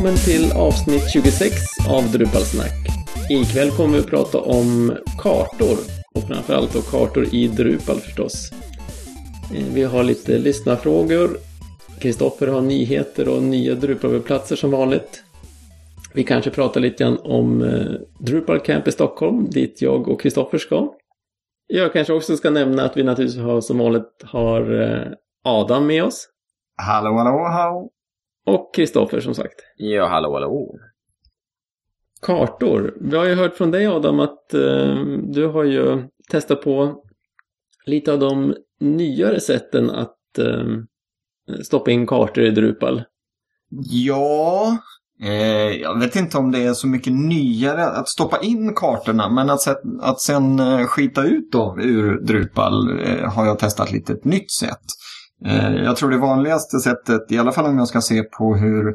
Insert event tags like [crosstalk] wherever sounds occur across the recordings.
Välkommen till avsnitt 26 av Drupalsnack. Ikväll kommer vi att prata om kartor och framförallt då kartor i Drupal förstås. Eh, vi har lite lyssnarfrågor. Kristoffer har nyheter och nya Drupal-webbplatser som vanligt. Vi kanske pratar lite grann om eh, Drupal Camp i Stockholm dit jag och Kristoffer ska. Jag kanske också ska nämna att vi naturligtvis har som vanligt har eh, Adam med oss. Hallå, hallå, hallå. Och Kristoffer som sagt. Ja, hallå, hallå. Kartor. Vi har ju hört från dig Adam att eh, du har ju testat på lite av de nyare sätten att eh, stoppa in kartor i Drupal. Ja, eh, jag vet inte om det är så mycket nyare att stoppa in kartorna. Men att, att sen eh, skita ut dem ur Drupal eh, har jag testat lite ett nytt sätt. Eh, jag tror det vanligaste sättet, i alla fall om jag ska se på hur,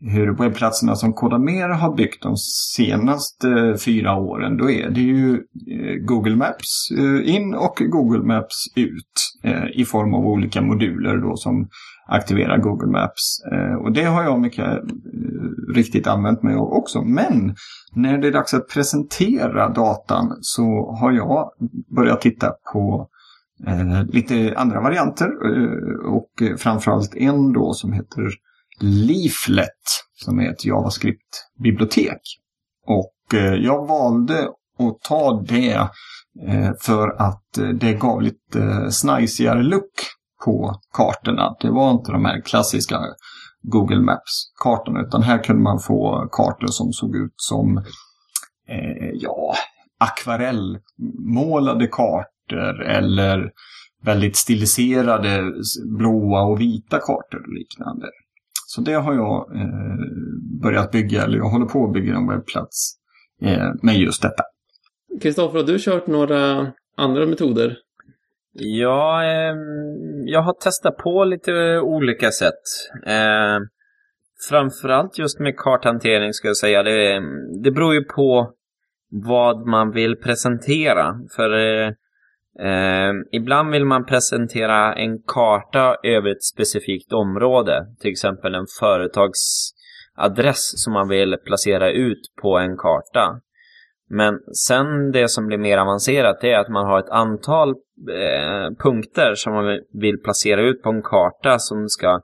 hur webbplatserna som Kodamera har byggt de senaste eh, fyra åren, då är det ju eh, Google Maps in och Google Maps ut i form av olika moduler då som aktiverar Google Maps. Och det har jag mycket riktigt använt mig av också. Men när det är dags att presentera datan så har jag börjat titta på Eh, lite andra varianter eh, och framförallt en då som heter Leaflet som är ett JavaScript-bibliotek. Och eh, jag valde att ta det för att det gav lite snajsigare look på kartorna. Det var inte de här klassiska Google Maps-kartorna utan här kunde man få kartor som såg ut som eh, ja, akvarellmålade kartor kartor eller väldigt stiliserade blåa och vita kartor och liknande. Så det har jag eh, börjat bygga, eller jag håller på att bygga en webbplats eh, med just detta. Kristoffer, har du kört några andra metoder? Ja, eh, jag har testat på lite olika sätt. Eh, framförallt just med karthantering ska jag säga. Det, det beror ju på vad man vill presentera. För eh, Eh, ibland vill man presentera en karta över ett specifikt område, till exempel en företagsadress som man vill placera ut på en karta. Men sen det som blir mer avancerat är att man har ett antal eh, punkter som man vill placera ut på en karta som ska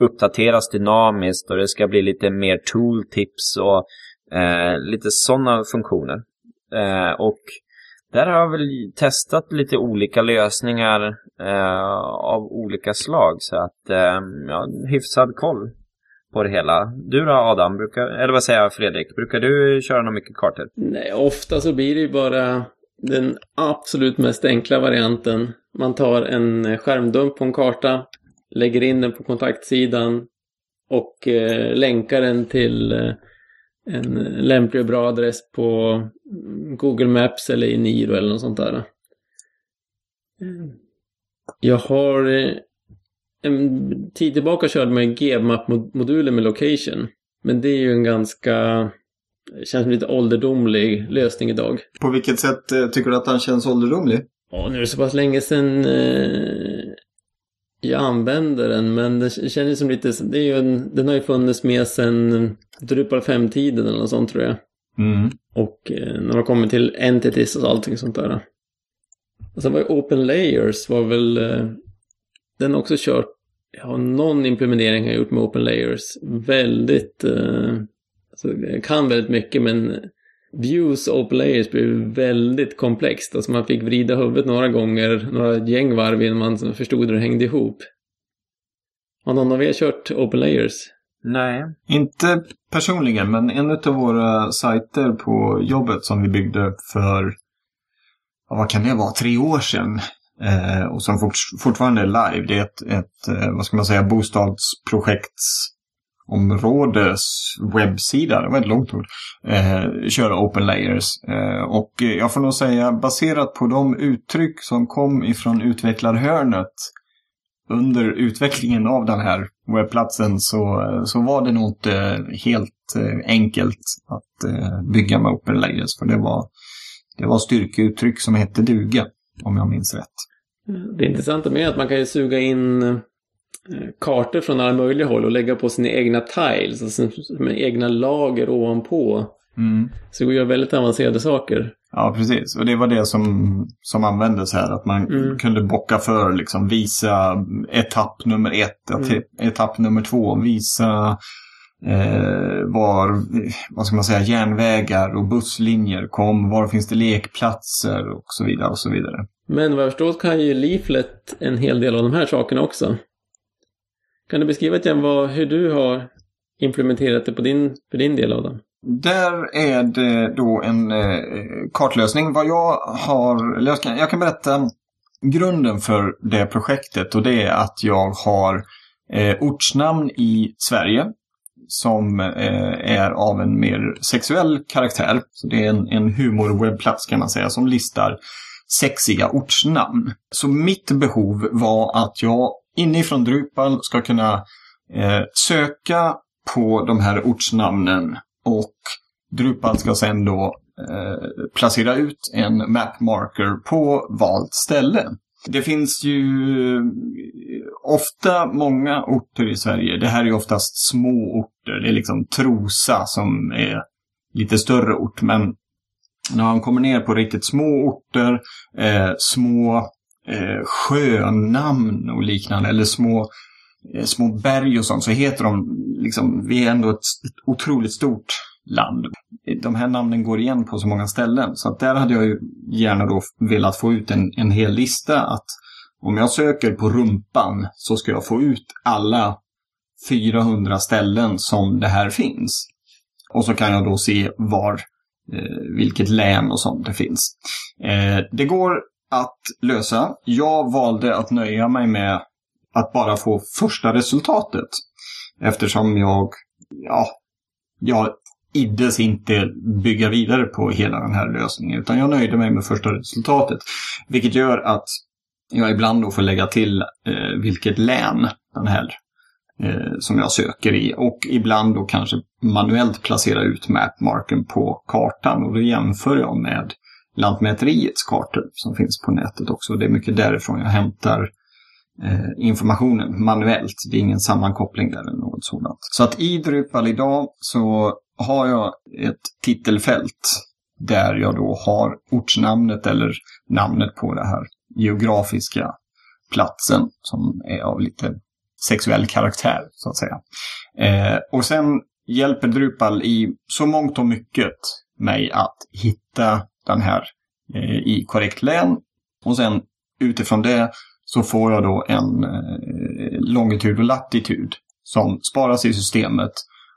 uppdateras dynamiskt och det ska bli lite mer tooltips och eh, lite sådana funktioner. Eh, och där har jag väl testat lite olika lösningar eh, av olika slag så att eh, jag har hyfsad koll på det hela. Du då Adam, brukar, eller vad säger jag Fredrik, brukar du köra några mycket kartor? Nej, ofta så blir det ju bara den absolut mest enkla varianten. Man tar en skärmdump på en karta, lägger in den på kontaktsidan och eh, länkar den till eh, en lämplig och bra adress på Google Maps eller i Niro eller något sånt där. Jag har eh, en tid tillbaka körde man GMAP-modulen med location. Men det är ju en ganska, känns lite ålderdomlig lösning idag. På vilket sätt eh, tycker du att den känns ålderdomlig? Ja, nu är det så pass länge sedan eh, jag använder den, men det känns som lite, det är ju en, den har ju funnits med sedan Drupal 5-tiden eller något sånt tror jag. Mm. Och eh, när man kommer till entities och allting sånt där. Och sen var ju Open Layers var väl, eh, den har också kört, ja någon implementering har jag gjort med Open Layers. Väldigt, eh, alltså, kan väldigt mycket men Views och Open Layers blev väldigt komplext. Alltså man fick vrida huvudet några gånger, några gäng varv innan man förstod hur det hängde ihop. Har någon av er kört Open Layers? Nej. Inte personligen, men en av våra sajter på jobbet som vi byggde för, vad kan det vara, tre år sedan. Eh, och som fort, fortfarande är live. Det är ett, ett eh, vad ska man säga, bostadsprojekts områdes webbsida, det var ett långt ord, eh, köra open layers. Eh, och jag får nog säga baserat på de uttryck som kom ifrån utvecklarhörnet under utvecklingen av den här webbplatsen så, eh, så var det nog inte helt eh, enkelt att eh, bygga med Open Layers. För det var, det var styrkeuttryck som hette duga, om jag minns rätt. Det intressanta med att man kan ju suga in kartor från alla möjliga håll och lägga på sina egna tiles, alltså med egna lager ovanpå. Mm. Så det går att göra väldigt avancerade saker. Ja, precis. Och det var det som, som användes här. Att man Mm. kunde bocka för, liksom visa etapp nummer ett, Mm. etapp, etapp nummer två, visa eh, var, vad ska man säga, järnvägar och busslinjer kom, var finns det lekplatser och så vidare och så vidare. Men vad jag förstår kan ju Leaflet en hel del av de här sakerna också. Kan du beskriva lite grann vad, hur du har implementerat det på din, för din del av? Där är det då en eh, kartlösning. Vad jag har, eller jag kan, jag kan berätta grunden för det projektet och det är att jag har eh, ortsnamn i Sverige som eh, är av en mer sexuell karaktär. Så det är en, en humorwebbplats kan man säga som listar sexiga ortsnamn. Så mitt behov var att jag inifrån Drupal ska kunna eh, söka på de här ortsnamnen och Drupal ska sedan då eh, placera ut en map marker på valt ställe. Det finns ju eh, ofta många orter i Sverige. Det här är ju oftast små orter. Det är liksom Trosa som är lite större ort. Men när man kommer ner på riktigt små orter, eh, små eh, sjönamn och liknande, eller små, eh, små berg och sånt, så heter de liksom, vi är ändå ett, ett otroligt stort land. De här namnen går igen på så många ställen, så att där hade jag ju gärna då velat få ut en, en hel lista att om jag söker på rumpan så ska jag få ut alla 400 ställen som det här finns. Och så kan jag då se var, eh, vilket län och sånt det finns. Eh, det går att lösa. Jag valde att nöja mig med att bara få första resultatet. Eftersom jag, ja, jag iddes inte bygga vidare på hela den här lösningen. Utan jag nöjde mig med första resultatet. Vilket gör att jag ibland då får lägga till eh, vilket län den här eh, som jag söker i. Och ibland då kanske manuellt placera ut mapmarken på kartan. Och då jämför jag med Lantmäteriets kartor som finns på nätet också. Det är mycket därifrån jag hämtar eh, informationen manuellt. Det är ingen sammankoppling där eller något sådant. Så att i Drupal idag så har jag ett titelfält där jag då har ortsnamnet eller namnet på det här geografiska platsen som är av lite sexuell karaktär så att säga. Eh, och sen hjälper Drupal i så mångt och mycket mig att hitta den här eh, i korrekt län. Och sen utifrån det så får jag då en eh, longitud och latitud som sparas i systemet.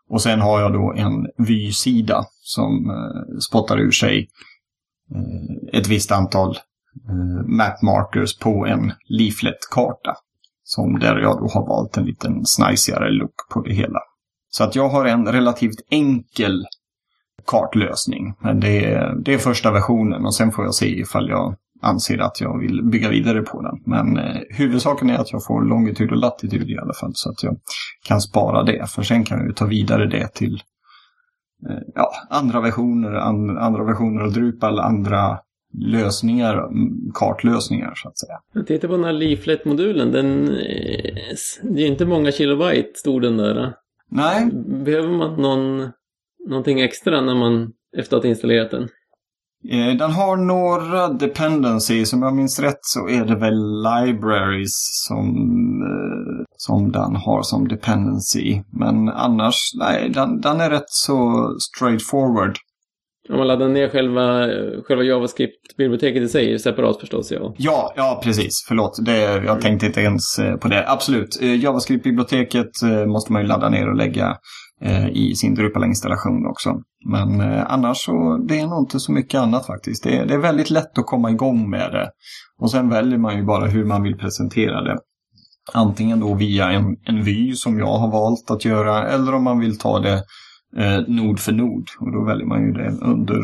Och sen har jag då en vysida som eh, spottar ur sig eh, ett visst antal eh, map markers på en leaflet-karta. Som där jag då har valt en liten snajsigare look på det hela. Så att jag har en relativt enkel kartlösning. Men det är, det är första versionen och sen får jag se ifall jag anser att jag vill bygga vidare på den. Men eh, huvudsaken är att jag får longitud och latitud i alla fall så att jag kan spara det. För sen kan jag ju ta vidare det till eh, ja, andra versioner, an, andra versioner av Drupal, andra lösningar, mm, kartlösningar så att säga. Jag tittar på den här Leaflet-modulen. Den, eh, det är ju inte många kilobyte stor den där. Nej, Behöver man någon, någonting extra när man, efter att ha installerat den? Eh, Den har några dependencies. Om jag minns rätt så är det väl libraries som, eh, som den har som dependency. Men annars, nej, den, den är rätt så straightforward. Om man laddar ner själva, själva JavaScript-biblioteket i sig, separat förstås, ja. Ja, ja precis. Förlåt. Det, jag tänkte inte ens eh, på det. Absolut. Eh, JavaScript-biblioteket eh, måste man ju ladda ner och lägga eh, Eh, i sin Drupal-installation också. Men eh, annars så det är nog inte så mycket annat faktiskt. Det, är- det är väldigt lätt att komma igång med det. Och sen väljer man ju bara hur man vill presentera det. Antingen då via en, en vy som jag har valt att göra eller om man vill ta det eh, nod för nod. Och då väljer man ju det under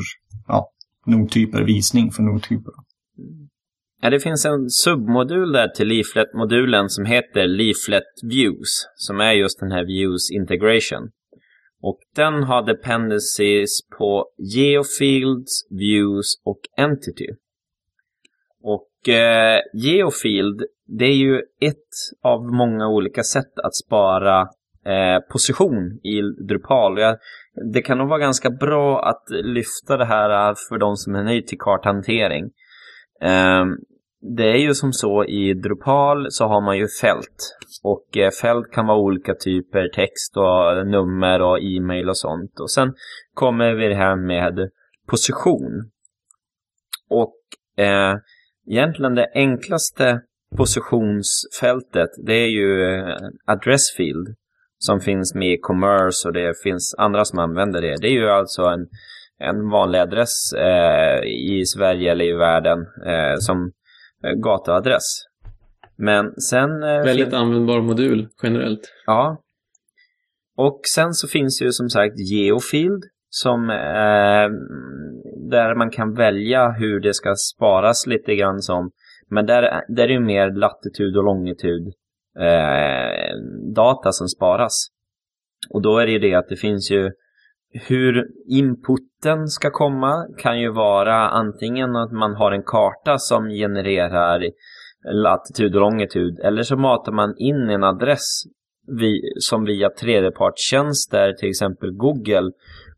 ja, nodtyper, visning för nodtyper. Ja, det finns en submodul där till Leaflet-modulen som heter Leaflet Views, som är just den här Views Integration. Och den har dependencies på Geofields, Views och Entity. Och eh, Geofield, det är ju ett av många olika sätt att spara eh, position i Drupal. Jag, det kan nog vara ganska bra att lyfta det här för de som är ny till karthantering. Eh, det är ju som så i Drupal så har man ju fält. Och eh, fält kan vara olika typer, text och nummer och e-mail och sånt. Och sen kommer vi det här med position. Och eh, egentligen det enklaste positionsfältet det är ju eh, address field som finns med i commerce och det finns andra som använder det. Det är ju alltså en, en vanlig adress eh, i Sverige eller i världen eh, som Eh, gatuadress. Men sen... Eh, Väldigt användbar modul generellt. Ja. Och sen så finns ju som sagt Geofield som eh, där man kan välja hur det ska sparas lite grann som. Men där, där är det mer latitud och longitud eh, data som sparas. Och då är det ju det att det finns ju hur inputen ska komma kan ju vara antingen att man har en karta som genererar latitud och longitud eller så matar man in en adress som via tredjepartstjänster, till exempel Google,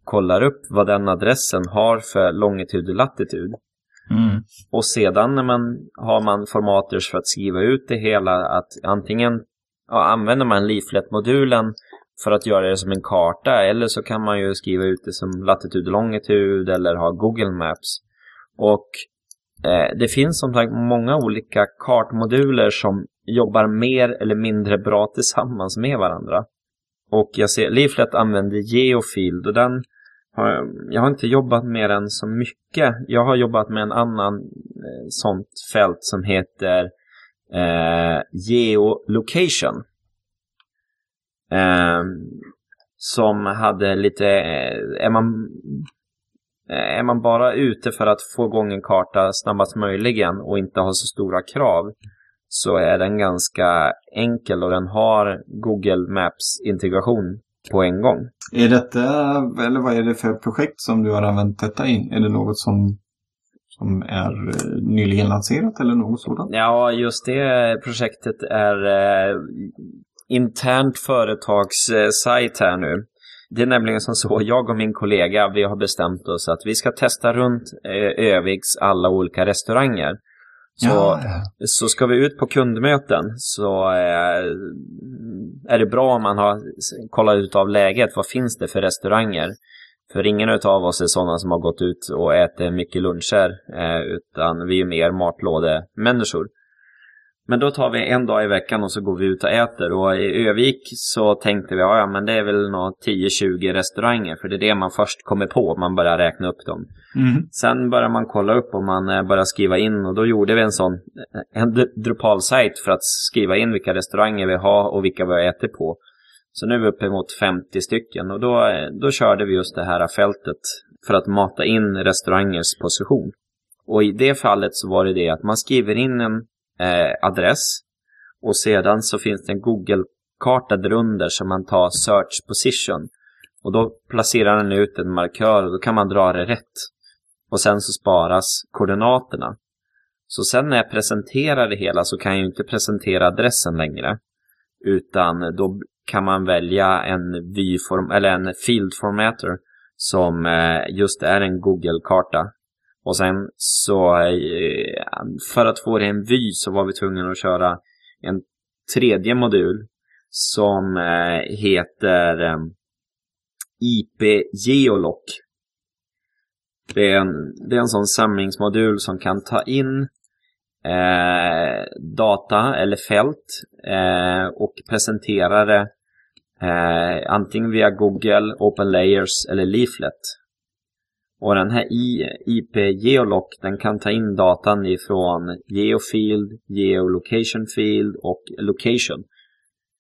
kollar upp vad den adressen har för longitud och latitud. Mm. Och sedan när man har man formaters för att skriva ut det hela att antingen ja, använder man leaflet-modulen för att göra det som en karta eller så kan man ju skriva ut det som latitud och longitud eller ha Google Maps. Och eh, det finns som sagt många olika kartmoduler som jobbar mer eller mindre bra tillsammans med varandra. Och jag ser Leaflet använder Geofield och den har, jag har inte jobbat med den så mycket. Jag har jobbat med en annan eh, sånt fält som heter eh, Geolocation. Eh, som hade lite, eh, är man, eh, är man bara ute för att få igång en karta snabbast möjligen och inte ha så stora krav så är den ganska enkel och den har Google Maps integration på en gång. Är detta, eller vad är det för projekt som du har använt detta i? Är det något som, som är eh, nyligen lanserat eller något sådant? Ja, just det projektet är internt företagssajt här nu. Det är nämligen som så, jag och min kollega, vi har bestämt oss att vi ska testa runt eh, Öviks alla olika restauranger. Så, ja, ja. så ska vi ut på kundmöten så eh, är det bra om man har kollat ut av läget. Vad finns det för restauranger? För ingen av oss är sådana som har gått ut och ätit mycket luncher, eh, utan vi är mer matlådemänniskor. Men då tar vi en dag i veckan och så går vi ut och äter. Och i Övik så tänkte vi, ja men det är väl nog 10-20 restauranger. För det är det man först kommer på, man börjar räkna upp dem. Mm. Sen börjar man kolla upp och man eh, börjar skriva in. Och då gjorde vi en sån, eh, en Drupal-sajt för att skriva in vilka restauranger vi har och vilka vi har ätit på. Så nu är vi uppemot 50 stycken. Och då, eh, då körde vi just det här fältet för att mata in restaurangers position. Och i det fallet så var det det att man skriver in en eh, adress. Och sedan så finns det en Google-karta därunder som man tar search position. Och då placerar den ut en markör och då kan man dra det rätt. Och sen så sparas koordinaterna. Så sen när jag presenterar det hela så kan jag inte presentera adressen längre. Utan då kan man välja en vyform eller en field formatter som eh, just är en Google-karta. Och sen så eh, Ehm, för att få det en vy så var vi tvungna att köra en tredje modul som eh, heter eh, IP Geolock. Det är, en, det är en sån samlingsmodul som kan ta in eh, data eller fält eh, och presentera det eh, antingen via Google, Open Layers eller Leaflet. Och den här IP Geolock den kan ta in datan ifrån Geofield, Geolocation Field och Location.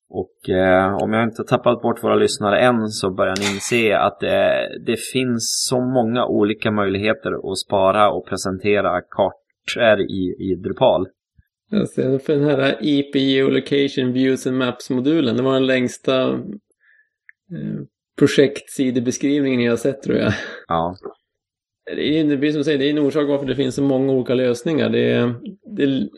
Och eh, om jag inte tappat bort våra lyssnare än så börjar ni inse att det, det finns så många olika möjligheter att spara och presentera kartor i, i Drupal. Jag ser för den här IP Geolocation Views and Maps-modulen, det var den längsta eh, projektsidebeskrivningen jag sett tror jag. Ja. Det, är, det som säger, det är en orsak varför det finns så många olika lösningar. Det, är, det,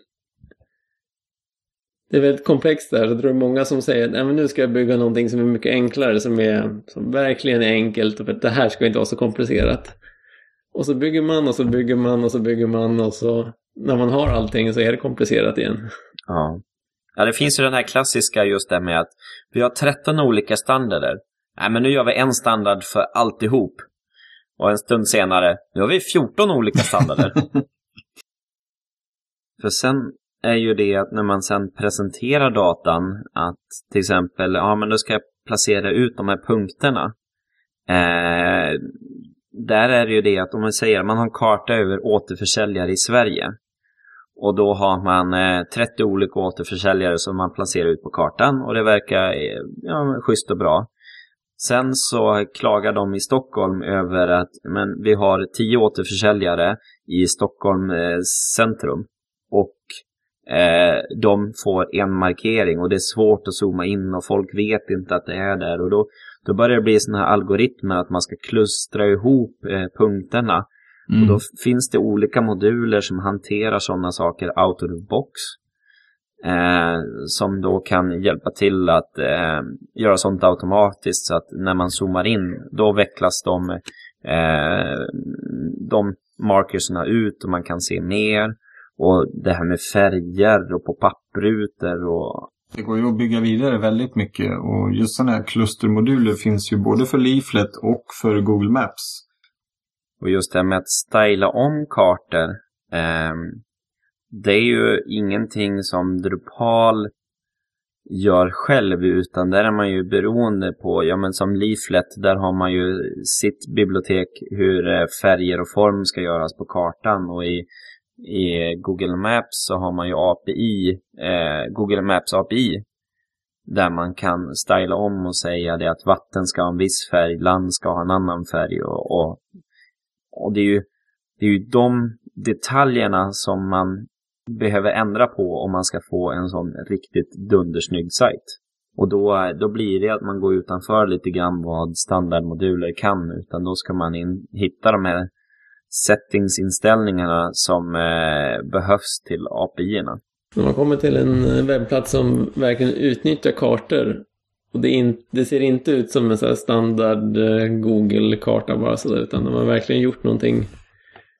det är väldigt komplext där. Jag tror det är många som säger att nu ska jag bygga någonting som är mycket enklare, som, är, som verkligen är enkelt och för att det här ska inte vara så komplicerat. Och så bygger man och så bygger man och så bygger man och så när man har allting så är det komplicerat igen. Ja. Ja, det finns ju den här klassiska just det med att vi har 13 olika standarder. Nej, men nu gör vi en standard för alltihop. Och en stund senare, nu har vi 14 olika standarder. [laughs] för sen är ju det att när man sen presenterar datan att till exempel, ja men då ska jag placera ut de här punkterna. Eh, där är det ju det att om man säger att man har en karta över återförsäljare i Sverige. Och då har man eh, 30 olika återförsäljare som man placerar ut på kartan och det verkar eh, ja, schysst och bra. Sen så klagar de i Stockholm över att men, vi har 10 återförsäljare i Stockholm eh, centrum. Och eh, de får en markering och det är svårt att zooma in och folk vet inte att det är där. Och då, då börjar det bli sådana här algoritmer att man ska klustra ihop eh, punkterna. Mm. Och då finns det olika moduler som hanterar sådana saker out of the box. Eh, som då kan hjälpa till att eh, göra sånt automatiskt så att när man zoomar in då vecklas de, eh, de markerserna ut och man kan se mer. Och det här med färger och på papprutor och det går ju att bygga vidare väldigt mycket och just sådana här klustermoduler finns ju både för Leaflet och för Google Maps. Och just det här med att styla om kartor. Det är ju ingenting som Drupal gör själv utan där är man ju beroende på, ja men som Leaflet, där har man ju sitt bibliotek hur eh, färger och form ska göras på kartan. Och i i Google Maps så har man ju API, eh, Google Maps API, där man kan styla om och säga det att vatten ska ha en viss färg, land ska ha en annan färg och, och, och det är ju det är ju de detaljerna som man behöver ändra på om man ska få en sån riktigt dundersnygg sajt. Och då, då blir det att man går utanför lite grann vad standardmoduler kan, utan då ska man in, hitta de här settingsinställningarna som eh, behövs till API-erna. När man kommer till en eh, webbplats som verkligen utnyttjar kartor och det, in, det ser inte ut som en så standard eh, Google-karta bara sådär utan de har verkligen gjort någonting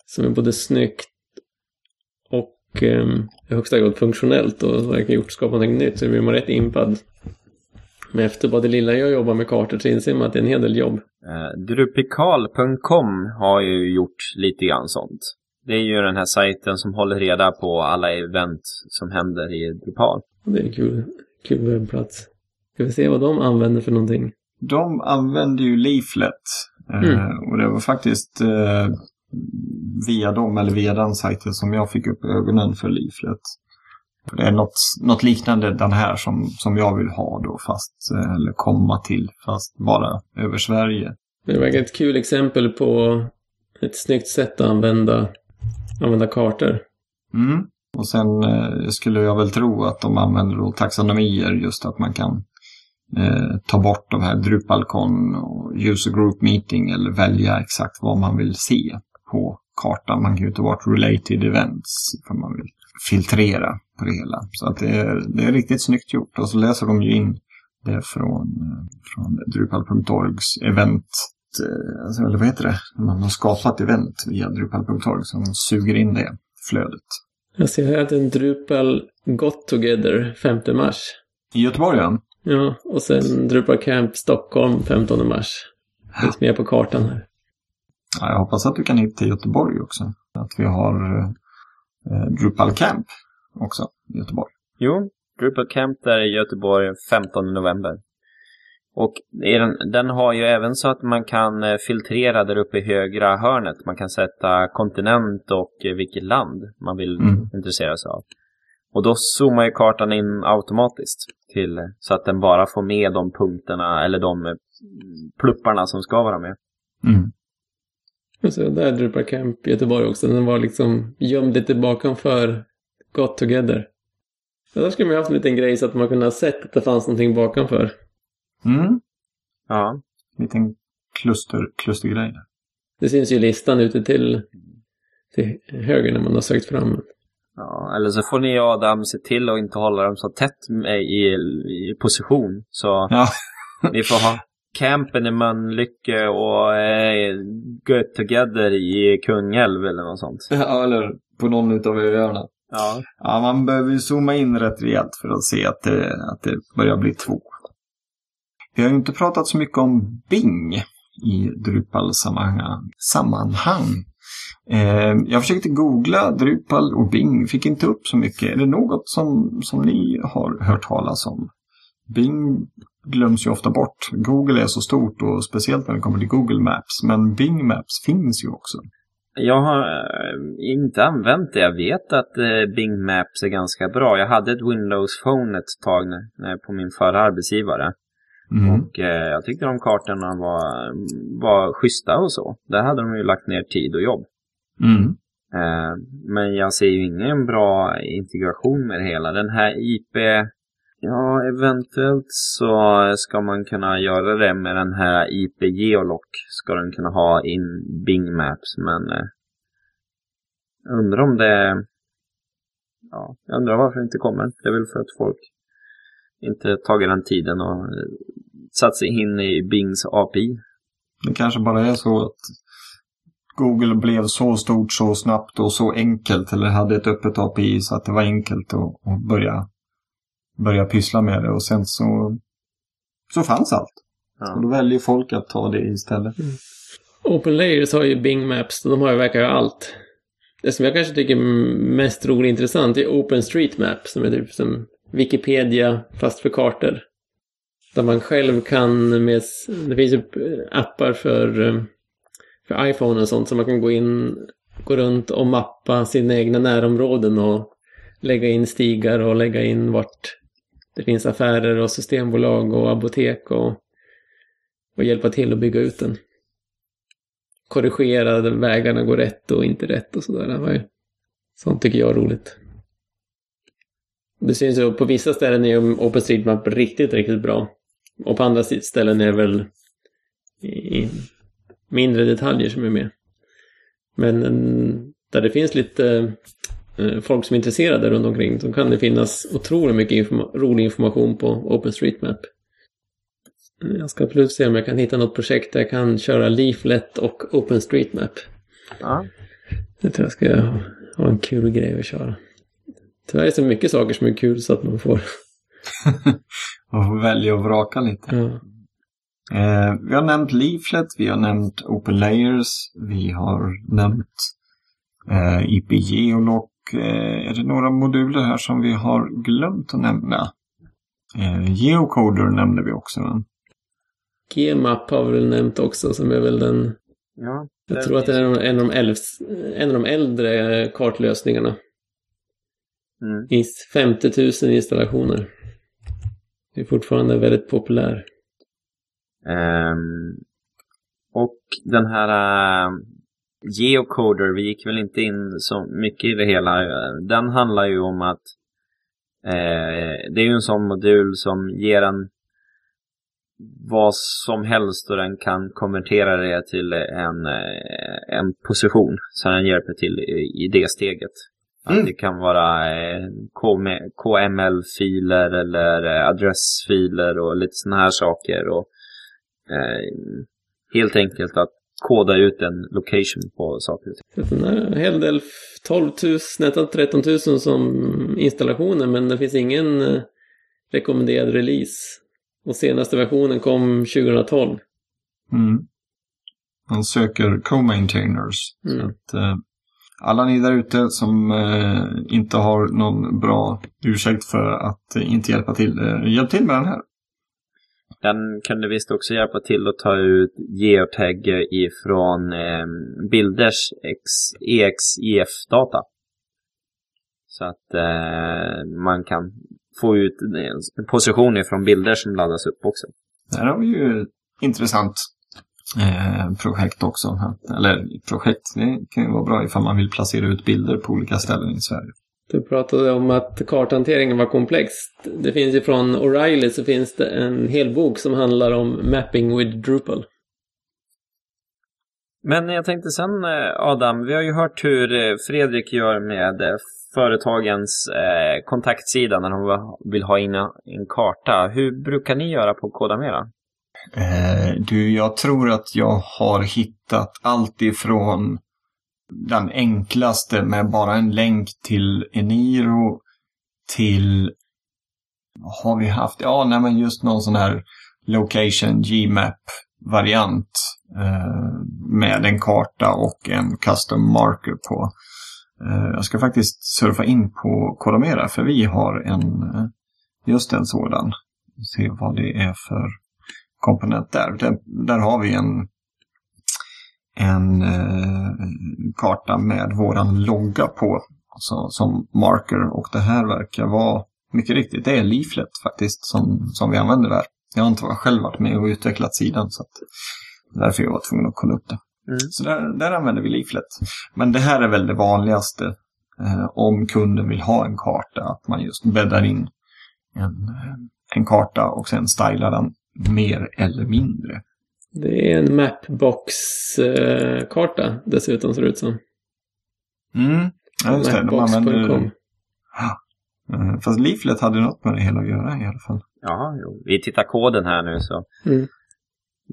som är både snyggt och eh, i högsta grad funktionellt och verkligen gjort skapat någonting nytt så blir man rätt impad. Men efter bara det lilla jag jobbar med kartor så inser man att det är en hel del jobb. Eh, Drupikal.com har ju gjort lite grann sånt. Det är ju den här sajten som håller reda på alla event som händer i Drupal. Det är en kul, kul webbplats. Ska vi se vad de använder för någonting? De använder ju Leaflet. Eh, mm. och det var faktiskt eh, via dem, eller via den sajten, som jag fick upp ögonen för Leaflet. Det är något, något liknande den här som, som jag vill ha då, fast, eh, eller komma till, fast bara över Sverige. Det verkar ett kul exempel på ett snyggt sätt att använda, använda kartor. Mm. Och sen eh, skulle jag väl tro att de använder då taxonomier, just att man kan eh, ta bort de här Drupalcon och user group meeting eller välja exakt vad man vill se på kartan. Man kan ju ta bort related events för man vill filtrera på det hela. Så att det är, det är riktigt snyggt gjort. Och så läser de ju in det från, från Drupal.orgs event eh, alltså, eller vad heter det? Man har skapat event via Drupal.org de suger in det flödet. Jag ser här att en Drupal Got Together 5 mars. I Göteborg ja. Ja, och sen Drupal Camp Stockholm 15 mars. Finns med på kartan här. Ja, jag hoppas att du kan hit till Göteborg också. Att vi har eh, Drupal Camp också i Göteborg. Jo, Drupal Camp där i Göteborg 15 november. Och den, den, har ju även så att man kan eh, filtrera där uppe i högra hörnet. Man kan sätta kontinent och eh, vilket land man vill mm. intressera sig av. Och då zoomar ju kartan in automatiskt till, eh, så att den bara får med de punkterna eller de plupparna som ska vara med. Mm. Så där är Drupal Camp Göteborg också. Den var liksom gömd lite bakomför Got Together. Ja, där skulle man haft en liten grej så att man kunde ha sett att det fanns någonting bakomför. Mm. Ja. En liten kluster, klustergrej där. Det syns ju listan ute till, till höger när man har sökt fram. Ja, eller så får ni Adam se till att inte hålla dem så tätt i, i position. Så Ja. ni får ha campen i Mölnlycke och eh, Get Together i Kungälv eller något sånt. [laughs] ja, eller på någon utav öarna. Ja. Ja, man behöver ju zooma in rätt rejält för att se att det, att det börjar bli två. Vi har ju inte pratat så mycket om Bing i Drupal-sammanhang. Sammanhang. Eh, jag försökte googla Drupal och Bing, fick inte upp så mycket. Är det något som, som ni har hört talas om? Bing glöms ju ofta bort. Google är så stort och speciellt när det kommer till Google Maps. Men Bing Maps finns ju också. Jag har eh, inte använt det. Jag vet att eh, Bing Maps är ganska bra. Jag hade ett Windows Phone ett tag på min förra arbetsgivare. Mm. Och eh, jag tyckte de kartorna var, var schyssta och så. Där hade de ju lagt ner tid och jobb. Mm. Men jag ser ju ingen bra integration med det hela. Den här IP, ja eventuellt så ska man kunna göra det med den här IP Geolock. Ska den kunna ha in Bing Maps, men eh, jag undrar om det, ja, jag undrar varför det inte kommer. Det är väl för att folk inte tagit den tiden och eh, satt sig in i Bings API. Det kanske bara är så att Google blev så stort så snabbt och så enkelt eller hade ett öppet API så att det var enkelt att, att börja, börja pyssla med det och sen så, så fanns allt. Och Ja. då väljer folk att ta det istället. Open Layers har ju Bing Maps, de har ju verkar allt. Det som jag kanske tycker är mest roligt och intressant är OpenStreetMap som är typ som Wikipedia fast för kartor. Där man själv kan med, det finns ju appar för, eh, för iPhone och sånt så man kan gå in, gå runt och mappa sina egna närområden och lägga in stigar och lägga in vart det finns affärer och systembolag och apotek och, och hjälpa till att bygga ut den korrigera att vägarna går rätt och inte rätt och sådär. Det var ju- Sånt tycker jag är roligt. Det syns ju på vissa ställen är OpenStreetMap riktigt, riktigt bra. Och på andra ställen är det väl i mindre detaljer som är med. Men där det finns lite folk som är intresserade runt omkring så kan det finnas otroligt mycket informa- rolig information på OpenStreetMap. Mm, Jag ska absolut se om jag kan hitta något projekt där jag kan köra Leaflet och OpenStreetMap. Ja. Det tror jag ska ha en kul grej att köra. Tyvärr är det så mycket saker som är kul så att man får... [laughs] Man får välja och vraka lite. Ja. Eh, vi har nämnt Leaflet, vi har nämnt Open Layers, vi har nämnt eh, IP Geolock. Eh, är det några moduler här som vi har glömt att nämna? Eh, Geocoder nämnde vi också. Gmap har vi väl nämnt också som är väl den... ja. Jag Den tror att det är en av, de, elfs, en av de äldre kartlösningarna. Mm. I 50 000 installationer. Det är fortfarande väldigt populär. Ehm, och den här Geocoder, vi gick väl inte in så mycket i det hela. Den handlar ju om att eh, det är ju en sån modul som ger en vad som helst och den kan konvertera det till en, eh, en position. Så den hjälper till i, i det steget. Att Mm. det kan vara eh, KM KML-filer eller eh, adressfiler och lite sådana här saker. Och eh, helt enkelt att koda ut en location på saker och ting. En hel del, 12 000, nästan 13 000 som installationer men det finns ingen eh, rekommenderad release. Och senaste versionen kom 2012. Mm. Man söker co-maintainers. Mm. att, eh, alla ni där ute som eh, inte har någon bra ursäkt för att eh, inte hjälpa till, eh, hjälp till med den här. Den kunde visst också hjälpa till att ta ut geotag ifrån eh, bilders EXIF-data. Så att eh, man kan få ut en position ifrån bilder som laddas upp också. Där har vi ju ett intressant eh, projekt också. Eller projekt, det kan ju vara bra ifall man vill placera ut bilder på olika ställen i Sverige. Du pratade om att karthanteringen var komplex. Det finns ju från O'Reilly så finns det en hel bok som handlar om Mapping with Drupal. Men jag tänkte sen eh, Adam, vi har ju hört hur eh, Fredrik gör med eh, företagens kontaktsida när de vill ha in en karta. Hur brukar ni göra på Kodamera? Eh, du, jag tror att jag har hittat allt ifrån den enklaste med bara en länk till Eniro till har vi haft? Ja, nej men just någon sån här location GMAP-variant eh, med en karta och en custom marker på. Eh, jag ska faktiskt surfa in på Kodamera för vi har en eh, just en sådan. Se vad det är för komponent där. Där, där har vi en, en eh, karta med våran logga på alltså, som marker och det här verkar vara mycket riktigt, det är Leaflet faktiskt som, som vi använder där. Jag har inte själv varit med och utvecklat sidan så att därför jag var tvungen att kolla upp det. Mm. Så där, där använder vi Leaflet. Men det här är väl det vanligaste eh, om kunden vill ha en karta, att man just bäddar in en, en karta och sen stylar den mer eller mindre. Det är en Mapbox-karta dessutom ser det ut som. Mm, ja, just det. De använder... Ja. Eh, fast Leaflet hade något med det hela att göra i alla fall. Ja, jo. vi tittar koden här nu så. Mm.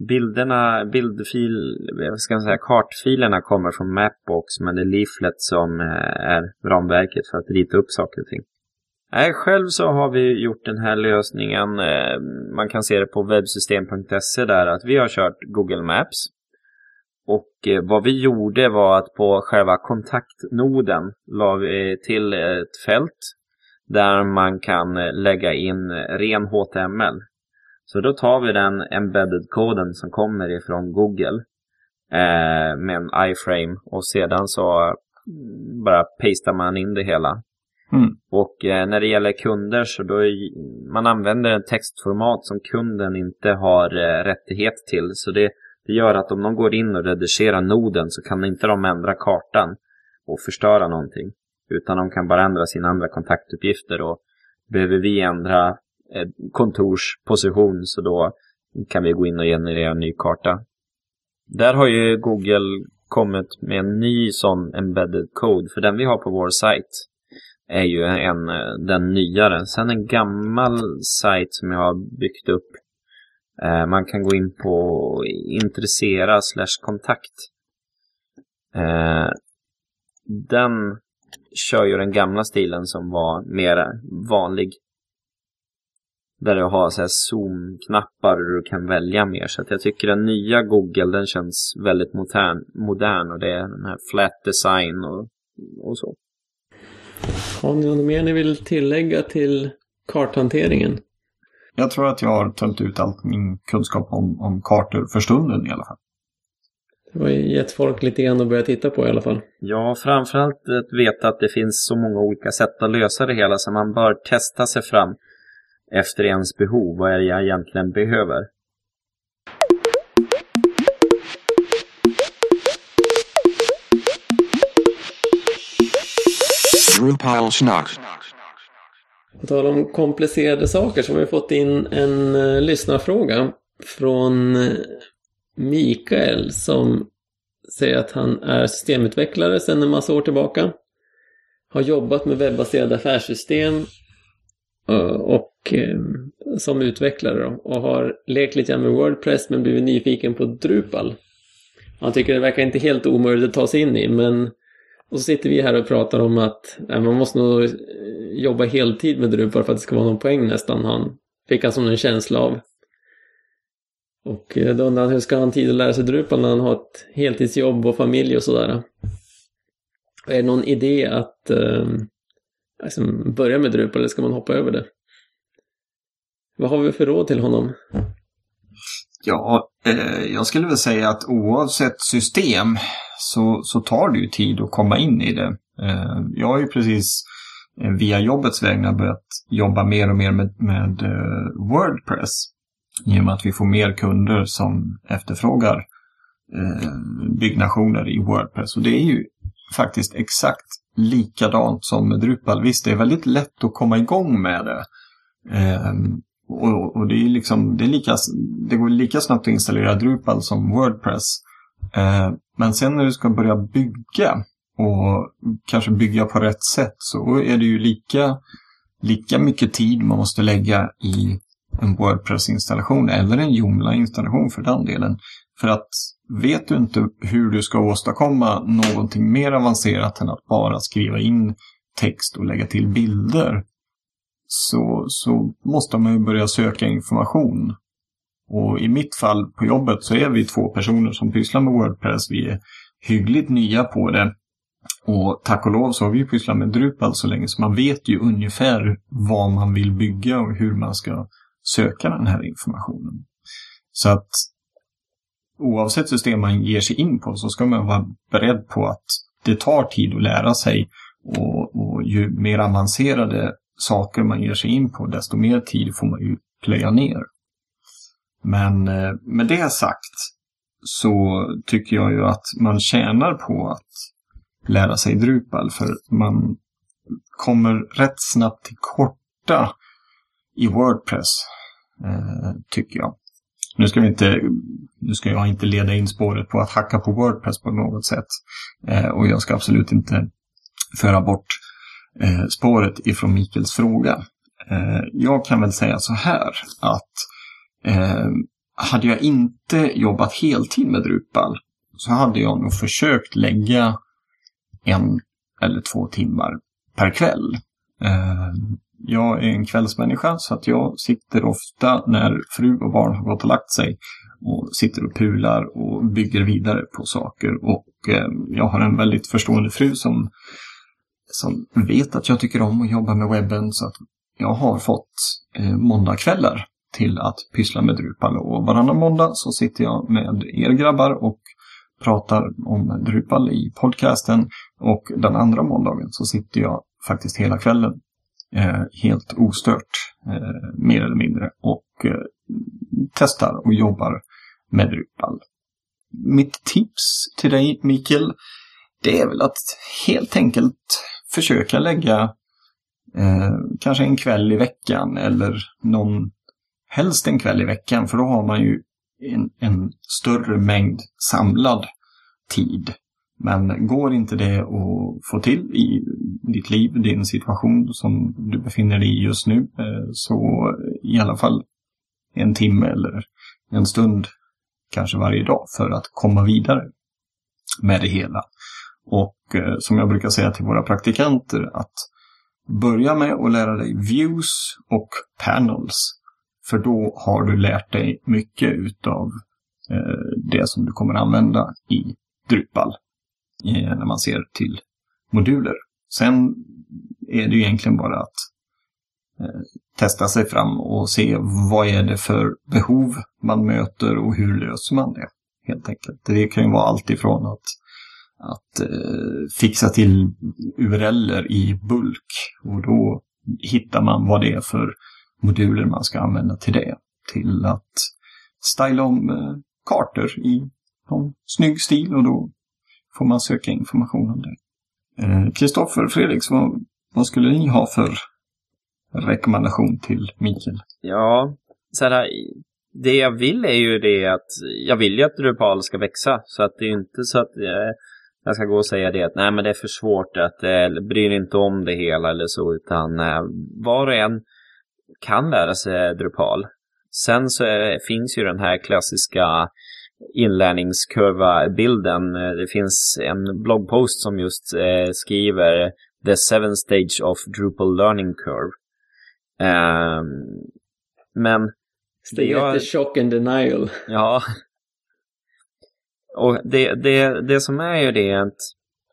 Bilderna, bildfil, vad ska man säga, kartfilerna kommer från Mapbox men det är Leaflet som eh, är ramverket för att rita upp saker och ting. Nej, själv så har vi gjort den här lösningen. Eh, man kan se det på webbsystem.se där att vi har kört Google Maps. Och eh, vad vi gjorde var att på själva kontaktnoden la vi till ett fält där man kan eh, lägga in ren HTML. Så då tar vi den embedded-koden som kommer ifrån Google eh, med en iframe och sedan så bara pastar man in det hela. Mm. Och eh, när det gäller kunder så då man använder en textformat som kunden inte har eh, rättighet till. Så det, det gör att om de går in och redigerar noden så kan inte de ändra kartan och förstöra någonting. Utan de kan bara ändra sina andra kontaktuppgifter och behöver vi ändra eh, kontorsposition så då kan vi gå in och generera en ny karta. Där har ju Google kommit med en ny sån embedded code, för den vi har på vår sajt är ju en, den nyare. Sen en gammal sajt som jag har byggt upp. Eh, man kan gå in på intressera slash kontakt. Eh, den kör ju den gamla stilen som var mer vanlig. Där du har så här zoom-knappar och du kan välja mer. Så att jag tycker den nya Google den känns väldigt modern, modern och det är den här flat design och, och så. Har ni något mer ni vill tillägga till karthanteringen? Jag tror att jag har tömt ut all min kunskap om, om kartor för stunden i alla fall. Det har gett folk lite grann att börja titta på i alla fall. Ja, framförallt att veta att det finns så många olika sätt att lösa det hela så man bör testa sig fram efter ens behov. Vad är det jag egentligen behöver? RuPaul Schnack. På tal om komplicerade saker så har vi fått in en uh, lyssnarfråga från uh, Mikael som säger att han är systemutvecklare sedan en massa år tillbaka. Har jobbat med webbaserade affärssystem eh, och som utvecklare då, och har lekt lite grann med Wordpress men blivit nyfiken på Drupal. Han tycker det verkar inte helt omöjligt att ta sig in i men och så sitter vi här och pratar om att nej, man måste nog eh, jobba heltid med Drupal för att det ska vara någon poäng nästan. Han fick han som en känsla av. Och eh, då undrar han hur ska han tid att lära sig Drupal när han har ett heltidsjobb och familj och sådär. Är det någon idé att eh, alltså, börja med Drupal eller ska man hoppa över det? Vad har vi för råd till honom? Ja, eh, jag skulle väl säga att oavsett system så, så tar det ju tid att komma in i det. Eh, jag har ju precis eh, via jobbets vägnar börjat jobba mer och mer med, med eh, Wordpress i och med att vi får mer kunder som efterfrågar byggnationer i Wordpress. Och det är ju faktiskt exakt likadant som med Drupal. Visst, det är väldigt lätt att komma igång med det. Och, och, det, är liksom, det, är lika, det går lika snabbt att installera Drupal som Wordpress. Eh, men sen när du ska börja bygga och kanske bygga på rätt sätt så är det ju lika, lika mycket tid man måste lägga i en Wordpress-installation eller en Joomla-installation för den delen. För att vet du inte hur du ska åstadkomma någonting mer avancerat än att bara skriva in text och lägga till bilder så, så måste man ju börja söka information. Och i mitt fall på jobbet så är vi två personer som pysslar med Wordpress. Vi är hyggligt nya på det. Och tack och lov så har vi pysslat med Drupal så länge så man vet ju ungefär vad man vill bygga och hur man ska söka den här informationen. Så att oavsett system man ger sig in på så ska man vara beredd på att det tar tid att lära sig och, och ju mer avancerade saker man ger sig in på desto mer tid får man ju plöja ner. Men eh, med det sagt så tycker jag ju att man tjänar på att lära sig Drupal för man kommer rätt snabbt till korta i Wordpress, eh, tycker jag. Nu ska, vi inte, nu ska jag inte leda in spåret på att hacka på Wordpress på något sätt. Eh, och jag ska absolut inte föra bort eh, spåret ifrån Mikels fråga. Eh, jag kan väl säga så här att eh, hade jag inte jobbat heltid med Drupal så hade jag nog försökt lägga en eller två timmar per kväll. Eh, jag är en kvällsmänniska så att jag sitter ofta när fru och barn har gått och lagt sig och sitter och pular och bygger vidare på saker. Och eh, jag har en väldigt förstående fru som, som vet att jag tycker om att jobba med webben så att jag har fått eh, måndagkvällar till att pyssla med Drupal och varannan måndag så sitter jag med er grabbar och pratar om Drupal i podcasten och den andra måndagen så sitter jag faktiskt hela kvällen eh, helt ostört eh, mer eller mindre och eh, testar och jobbar med Drupal. Mitt tips till dig Mikael det är väl att helt enkelt försöka lägga eh, kanske en kväll i veckan eller någon helst en kväll i veckan för då har man ju en, en större mängd samlad tid. Men går inte det att få till i ditt liv, din situation som du befinner dig i just nu, eh, så i alla fall en timme eller en stund kanske varje dag för att komma vidare med det hela. Och eh, som jag brukar säga till våra praktikanter att börja med att lära dig views och panels. För då har du lärt dig mycket utav eh, det som du kommer använda i Drupal eh, när man ser till moduler. Sen är det ju egentligen bara att eh, testa sig fram och se vad är det för behov man möter och hur löser man det. Helt enkelt. Det kan ju vara allt ifrån att, att fixa till URLer i bulk och då hittar man vad det är för moduler man ska använda till det. Till att styla om eh, kartor i någon snygg stil och då får man söka information om det. Eh, Kristoffer och Fredrik, vad, vad skulle ni ha för rekommendation till Mikael? Ja, så här, det jag vill är ju det att jag vill ju att Drupal ska växa. Så att det är inte så att jag, jag ska gå och säga det att nej men det är för svårt att eh, bryr inte om det hela eller så. Utan eh, var och en kan lära sig Drupal. Sen så är, finns ju den här klassiska inlärningskurva-bilden. Det finns en bloggpost som just eh, skriver The seven stage of Drupal learning curve. Um, men... Det heter shock and denial. Ja. Och det, det, det som är ju det att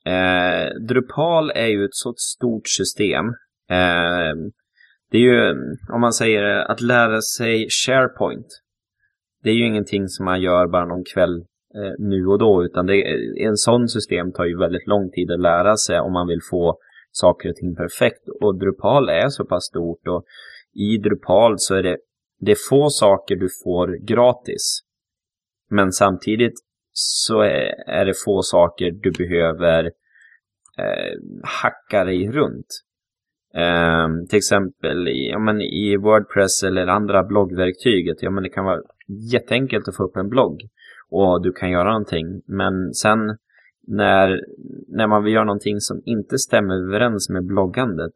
eh, Drupal är ju ett så stort system. Eh, det är ju, om man säger att lära sig SharePoint det är ju ingenting som man gör bara någon kväll eh, nu och då, utan det, en sån system tar ju väldigt lång tid att lära sig om man vill få saker och ting perfekt. Och Drupal är så pass stort och i Drupal så är det, det är få saker du får gratis. Men samtidigt så är, är det få saker du behöver eh, hacka dig runt. Eh, till exempel i, ja, men i Wordpress eller andra bloggverktyg. Ja, men det kan vara jätteenkelt att få upp en blogg. och du kan göra någonting. Men sen när, när man vill göra någonting som inte stämmer överens med bloggandet,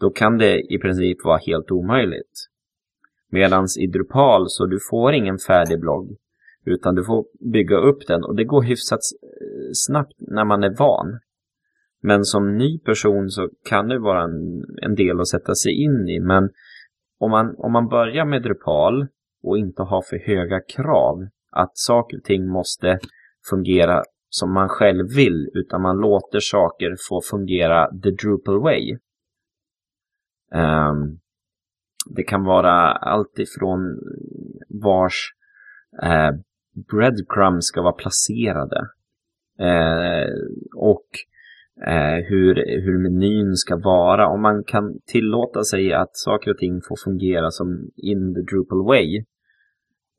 då kan det i princip vara helt omöjligt. Medan i Drupal så du får ingen färdig blogg. Utan du får bygga upp den och det går hyfsat eh, snabbt när man är van. Men som ny person så kan det vara en, en del att sätta sig in i. Men om man, om man börjar med Drupal och inte har för höga krav att saker och ting måste fungera som man själv vill utan man låter saker få fungera the Drupal way. Um, det kan vara allt ifrån vars eh, breadcrumbs ska vara placerade eh, och eh, hur, hur menyn ska vara. Om man kan tillåta sig att saker och ting får fungera som in the Drupal way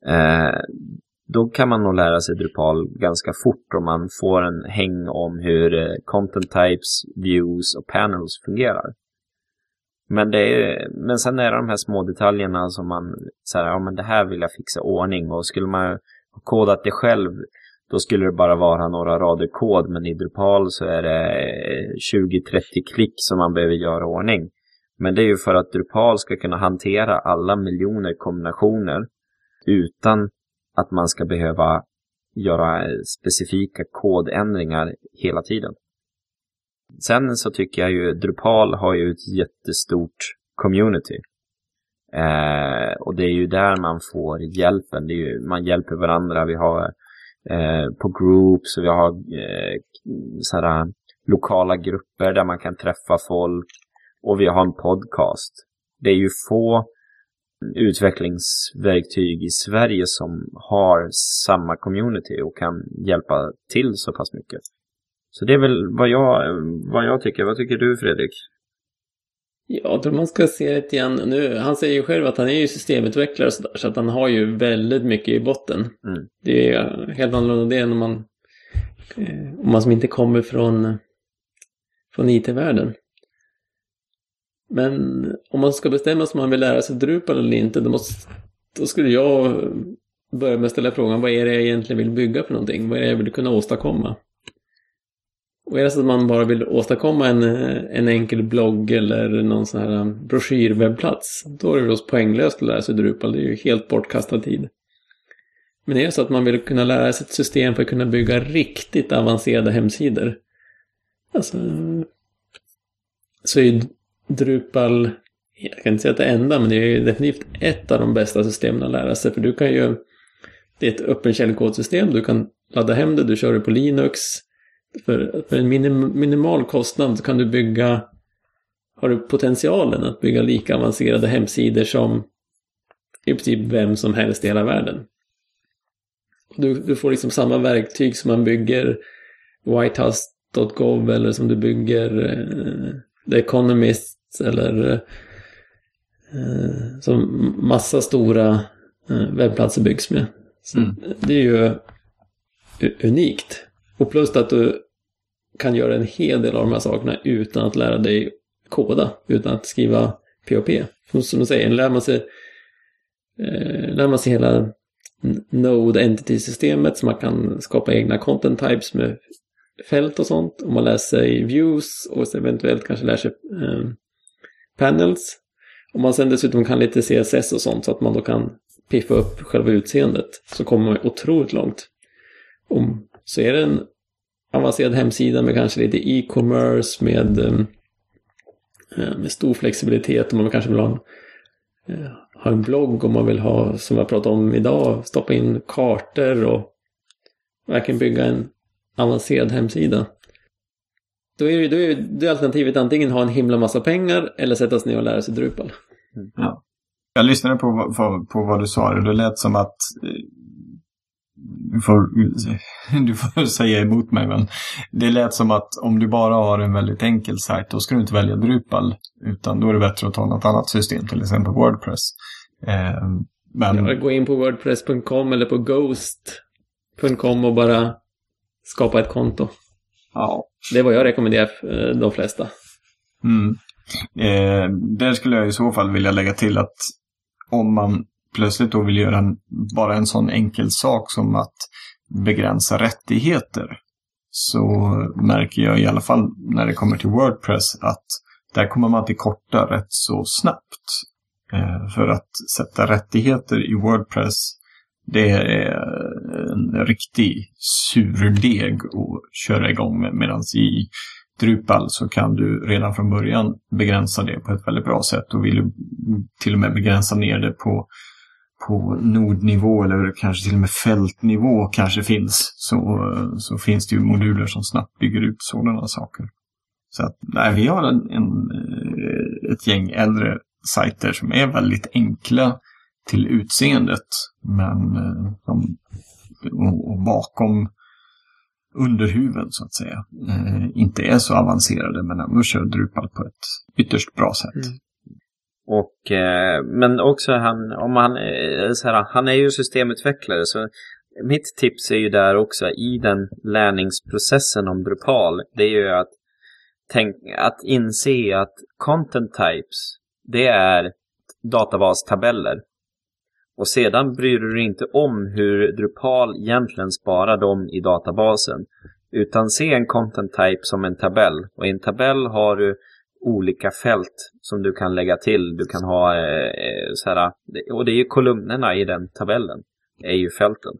eh, då kan man nog lära sig Drupal ganska fort om man får en häng om hur eh, content types, views och panels fungerar. Men, det är, men sen är det de här små detaljerna som man säger, ja men det här vill jag fixa ordning och skulle man ha kodat det själv då skulle det bara vara några rader kod men i Drupal så är det eh, 20-30 klick som man behöver göra i ordning. Men det är ju för att Drupal ska kunna hantera alla miljoner kombinationer utan att man ska behöva göra eh, specifika kodändringar hela tiden. Sen så tycker jag ju Drupal har ju ett jättestort community. Eh, och det är ju där man får hjälpen. Det är ju, man hjälper varandra. Vi har eh, på groups och vi har eh, sådana lokala grupper där man kan träffa folk. Och vi har en podcast. Det är ju få utvecklingsverktyg i Sverige som har samma community och kan hjälpa till så pass mycket. Så det är väl vad jag, vad jag tycker. Vad tycker du Fredrik? Jag tror man ska se lite grann nu. Han säger ju själv att han är ju systemutvecklare så, där, så att han har ju väldigt mycket i botten. Mm. Det är helt annorlunda det än om man, eh, om man som inte kommer från, från IT-världen. Men om man ska bestämma sig om man vill lära sig Drupal eller inte, då, måste, då skulle jag börja med att ställa frågan vad är det jag egentligen vill bygga för någonting? Vad är det jag vill kunna åstadkomma? Och är det så att man bara vill åstadkomma en, eh, en enkel blogg eller någon sån här eh, broschyrwebbplats, då är det förstås poänglöst att lära sig Drupal. Det är ju helt bortkastad tid. Men är det så att man vill kunna lära sig ett system för att kunna bygga riktigt avancerade hemsidor, alltså, så är ju Drupal, jag kan inte säga att det är enda, men det är ju definitivt ett av de bästa systemen att lära sig. För du kan ju, det är ett öppen källkodsystem, du kan ladda hem det, du kör det på Linux. För, för en minim, minimal kostnad så kan du bygga, har du potentialen att bygga lika avancerade hemsidor som i princip vem som helst i hela världen. Du, du får liksom samma verktyg som man bygger whitehouse.gov eller som du bygger eh, The Economist eller eh, som massa stora eh, webbplatser byggs med. Mm. Det är ju unikt. Och plus att du kan göra en hel del av de här sakerna utan att lära dig koda, utan att skriva POP. Som du säger, lär man sig, eh, lär man sig hela Node Entity-systemet så man kan skapa egna content types med fält och sånt. och man lär sig views och eventuellt kanske lär sig eh, panels. Om man sen dessutom kan lite CSS och sånt så att man då kan piffa upp själva utseendet så kommer man otroligt långt. Om, så är det en avancerad hemsida med kanske lite e-commerce med, ehm, eh, med stor flexibilitet och man kanske vill ha en, eh, ha en blogg om man vill ha, som jag pratade om idag, stoppa in kartor och verkligen bygga en avancerad hemsida. Då är, det, då är det alternativet antingen ha en himla massa pengar eller sätta sig ner och lära sig Drupal. Mm. Ja. Jag lyssnade på, på, på vad du sa och det lät som att eh, du får, [laughs] du får säga emot mig men det lät som att om du bara har en väldigt enkel sajt då ska du inte välja Drupal utan då är det bättre att ta något annat system, till exempel Wordpress. Eh, men... Ja, gå in på wordpress.com eller på ghost.com och bara skapa ett konto. Ja. Det är vad jag rekommenderar eh, de flesta. Mm. Eh, där skulle jag i så fall vilja lägga till att om man plötsligt då vill göra en, bara en sån enkel sak som att begränsa rättigheter så märker jag i alla fall när det kommer till Wordpress att där kommer man till korta rätt så snabbt. Eh, för att sätta rättigheter i Wordpress det är en riktig surdeg att köra igång med. Medan i Drupal så kan du redan från början begränsa det på ett väldigt bra sätt. Och vill du till och med begränsa ner det på, på nodnivå eller kanske till och med fältnivå kanske finns. Så, så finns det ju moduler som snabbt bygger ut sådana saker. Så att, nej, vi har en, en, ett gäng äldre sajter som är väldigt enkla till utseendet. Men de, och bakom underhuven så att säga eh, inte är så avancerade men ändå kör Drupal på ett ytterst bra sätt. Mm. Och, eh, men också han, om han, eh, så här, han är ju systemutvecklare så mitt tips är ju där också i den lärningsprocessen om Drupal. Det är ju att, tänk, att inse att content types, det är databastabeller. Och sedan bryr du dig inte om hur Drupal egentligen sparar dem i databasen. Utan se en content type som en tabell. Och i en tabell har du olika fält som du kan lägga till. Du kan ha eh, så här, och det är ju kolumnerna i den tabellen. Är ju fälten.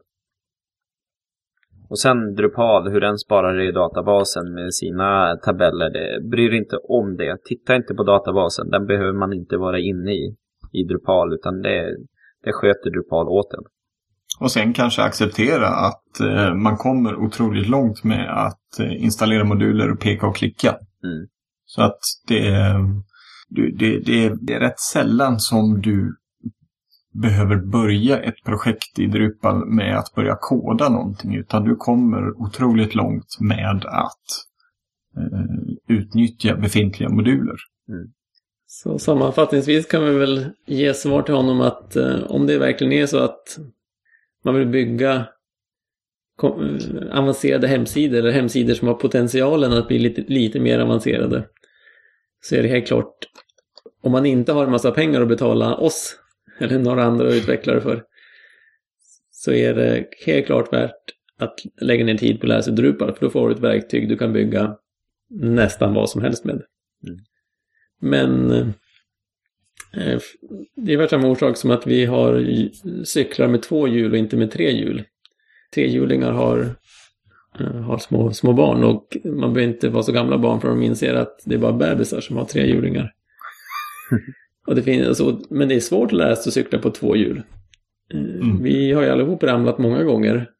Och sen Drupal, hur den sparar i databasen med sina tabeller. Det, bryr inte om det. Titta inte på databasen. Den behöver man inte vara inne i, i Drupal. Utan det, det sköter Drupal åt en. Och sen kanske acceptera att eh, man kommer otroligt långt med att eh, installera moduler och peka och klicka. Mm. Så att det, det, det, det är rätt sällan som du behöver börja ett projekt i Drupal med att börja koda någonting. Utan du kommer otroligt långt med att eh, utnyttja befintliga moduler. Mm. Så sammanfattningsvis kan vi väl ge svar till honom att eh, om det verkligen är så att man vill bygga eh, avancerade hemsidor eller hemsidor som har potentialen att bli lite, lite mer avancerade så är det helt klart om man inte har en massa pengar att betala oss eller några andra utvecklare för så är det helt klart värt att lägga ner tid på att lära sig Drupal för då får du ett verktyg du kan bygga nästan vad som helst med. Mm. Men eh, det är väl samma orsak som att vi har cyklar med två hjul och inte med tre hjul. Trehjulingar har, har små, små barn och man behöver inte vara så gamla barn för de inser att det är bara bebisar som har trehjulingar. [laughs] och det finns, alltså, men det är svårt att lära sig att cykla på två hjul. Eh, mm. Vi har ju allihop ramlat många gånger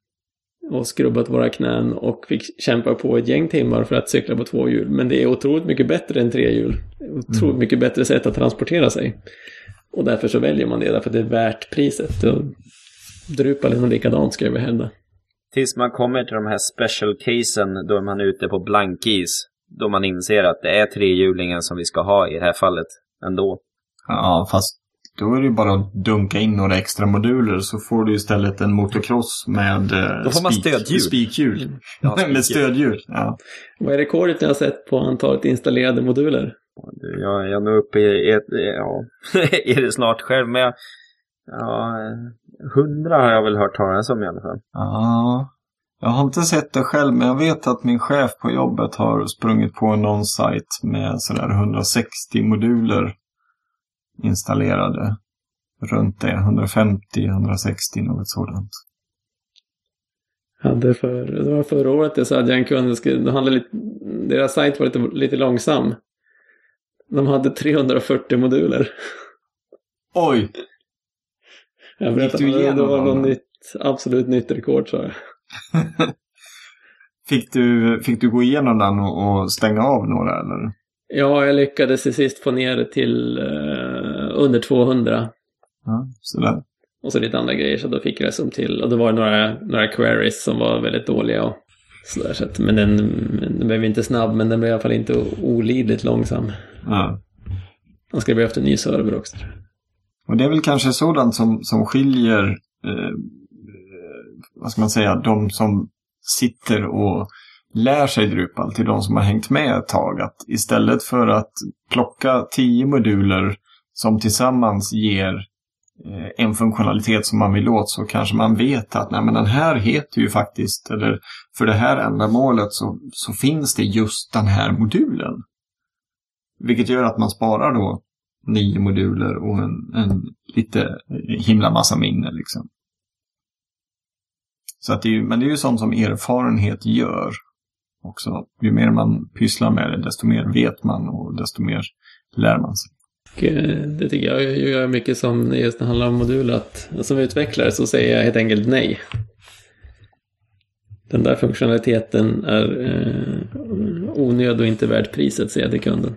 och skrubbat våra knän och fick kämpa på ett gäng timmar för att cykla på två hjul. Men det är otroligt mycket bättre än tre hjul. Otroligt mm. mycket bättre sätt att transportera sig. Och därför så väljer man det, därför att det är värt priset. Drupal är nog likadant ska jag hävda. Tills man kommer till de här special casen då man är ute på blankis. Då man inser att det är trehjulingen som vi ska ha i det här fallet ändå. Ja, fast då är det ju bara att dunka in några extra moduler så får du istället en motocross med eh, Då får man stödhjul. spikhjul. Mm. [laughs] Ja, med stödhjul. Ja. Vad är rekordet ni har sett på antalet installerade moduler? Jag, jag är nog uppe i ett, ja, [laughs] är det snart själv, men jag, ja, hundra har jag väl hört talas om i alla fall. Ja, jag har inte sett det själv, men jag vet att min chef på jobbet har sprungit på någon sajt med sådär 160 moduler installerade. Runt det, 150-160 något sådant. Hade för, det var förra året så hade jag en kund, de hade lite, deras sajt var lite, lite långsam. De hade 340 moduler. Oj! Jag berättade du igenom det var något nytt, absolut nytt rekord sa jag. [laughs] fick, du, fick du gå igenom den och, och stänga av några eller? Ja, jag lyckades till sist få ner det till uh, under 200. Ja, sådär. Och så lite andra grejer, så då fick jag det som till. Och det var några, några queries som var väldigt dåliga och sådär. Så att, men den, den blev inte snabb, men den blev i alla fall inte olidligt långsam. Ja. Man skulle behövt en ny server också. Och det är väl kanske sådant som, som skiljer, eh, vad ska man säga, de som sitter och lär sig Drupal till de som har hängt med ett tag. Att istället för att plocka tio moduler som tillsammans ger eh, en funktionalitet som man vill åt så kanske man vet att nej, men den här heter ju faktiskt, eller för det här ändamålet så, så finns det just den här modulen. Vilket gör att man sparar då nio moduler och en, en lite himla massa minne liksom. Så att det är, men det är ju sånt som erfarenhet gör också. Ju mer man pysslar med det, desto mer vet man och desto mer lär man sig. Eh, det tycker jag gör mycket som just när det handlar om moduler. Att som utvecklare så säger jag helt enkelt nej. Den där funktionaliteten är eh, onödig och inte värd priset, säger jag till kunden.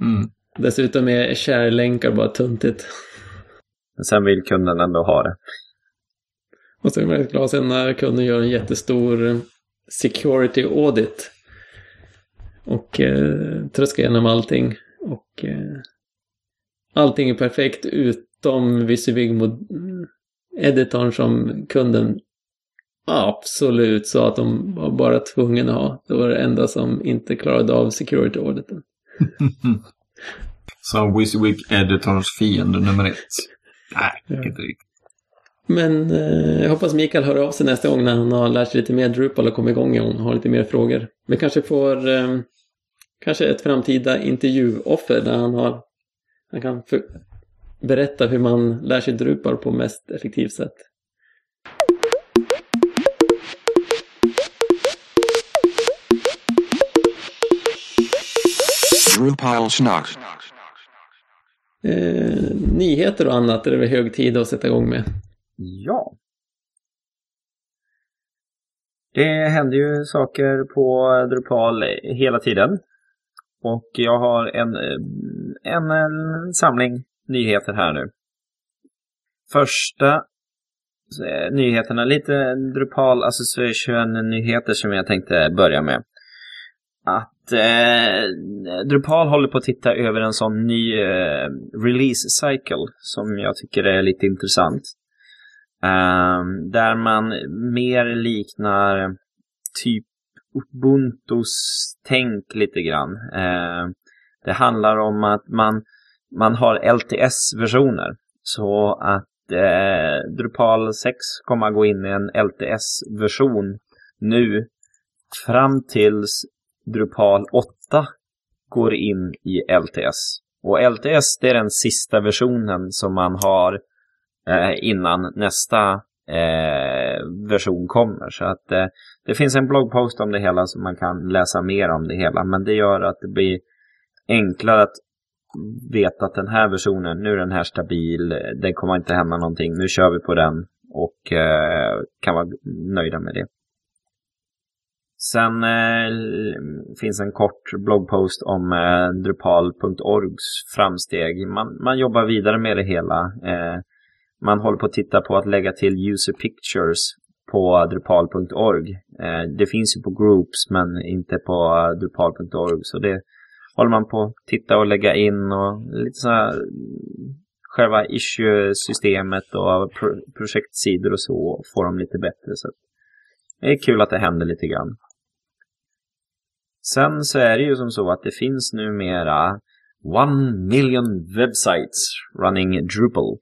Mm. Dessutom är kärlänkar bara tuntigt. Sen vill kunden ändå ha det. Och så är man glad sen när kunden gör en jättestor security audit. Och eh, tröskar igenom allting. Och eh, allting är perfekt utom Visivig-editorn som kunden absolut sa att de var bara tvungna att ha. Det var det enda som inte klarade av security auditen. [laughs] Så WYSIWYG-editorns fiende nummer ett. Nej, Ja. inte riktigt. Men eh, jag hoppas Mikael hör av sig nästa gång när han har lärt sig lite mer Drupal och kommit igång och har lite mer frågor. Vi kanske får eh, kanske ett framtida intervjuoffer där han har han kan berätta hur man lär sig Drupal på mest effektivt sätt. Drupal snack. Eh, nyheter och annat är det väl hög tid att sätta igång med. Ja. Det händer ju saker på Drupal hela tiden. Och jag har en, en, en samling nyheter här nu. Första eh, nyheterna, lite Drupal Association-nyheter som jag tänkte börja med. Eh, Drupal håller på att titta över en sån ny eh, release cycle som jag tycker är lite intressant. Eh, där man mer liknar typ Ubuntus tänk lite grann. Ehm, det handlar om att man, man har LTS-versioner. Så att eh, Drupal 6 kommer att gå in i en LTS-version nu fram tills Drupal 8 går in i LTS. Och LTS det är den sista versionen som man har eh, innan nästa eh, version kommer. Så att eh, det finns en bloggpost om det hela så man kan läsa mer om det hela. Men det gör att det blir enklare att veta att den här versionen, nu är den här stabil, det kommer inte hända någonting, nu kör vi på den och eh, kan vara nöjda med det. Sen eh, finns en kort bloggpost om eh, Drupal.orgs framsteg. Man, man jobbar vidare med det hela. Eh, man håller på att titta på att lägga till user pictures på Drupal.org. Eh, det finns ju på Groups men inte på eh, Drupal.org. Så det håller man på att titta och lägga in och lite så här själva issue-systemet och pro projektsidor och så får de lite bättre. Så det är kul att det händer lite grann. Sen så är det ju som så att det finns numera one million websites running Drupal.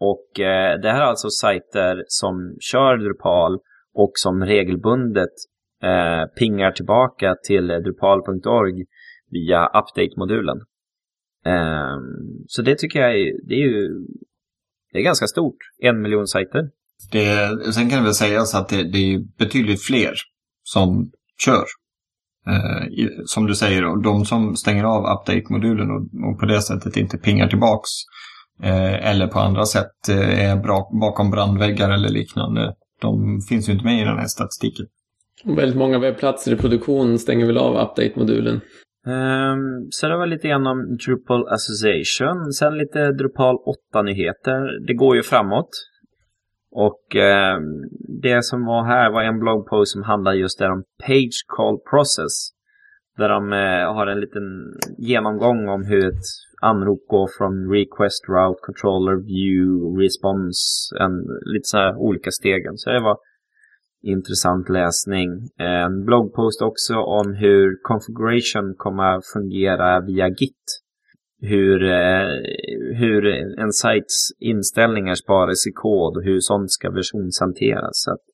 Och eh, det här är alltså sajter som kör Drupal och som regelbundet eh, pingar tillbaka till Drupal.org via update-modulen. Eh, så det tycker jag är, det är ju det är ganska stort. En miljon sajter. Det, sen kan det väl sägas att det, det är betydligt fler som kör. Eh, som du säger, och de som stänger av update-modulen och, och på det sättet inte pingar tillbaks eh, eller på andra sätt eh, är bra, bakom brandväggar eller liknande. De finns ju inte med i den här statistiken. Väldigt många webbplatser i produktion stänger väl av update-modulen. Um, så det var lite grann om Drupal Association. Sen lite Drupal 8-nyheter. Det går ju framåt. Och eh, det som var här var en bloggpost som handlar just där om Page Call Process. Där de eh, har en liten genomgång om hur ett anrop går från Request, Route, Controller, View, Response. En, lite så här olika stegen. Så det var intressant läsning. En bloggpost också om hur configuration kommer att fungera via Git hur, eh, hur en sajts inställningar sparas i kod och hur sånt ska versionshanteras. Så att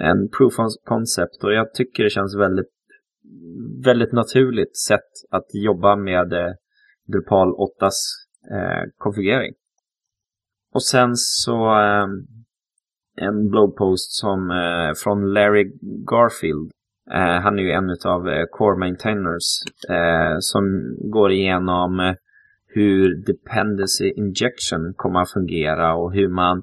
en proof of concept och jag tycker det känns väldigt, väldigt naturligt sätt att jobba med eh, Drupal 8s eh, konfigurering. Och sen så eh, en bloggpost som eh, från Larry Garfield. Eh, han är ju en av eh, Core Maintainers eh, som går igenom eh, hur Dependency Injection kommer att fungera och hur man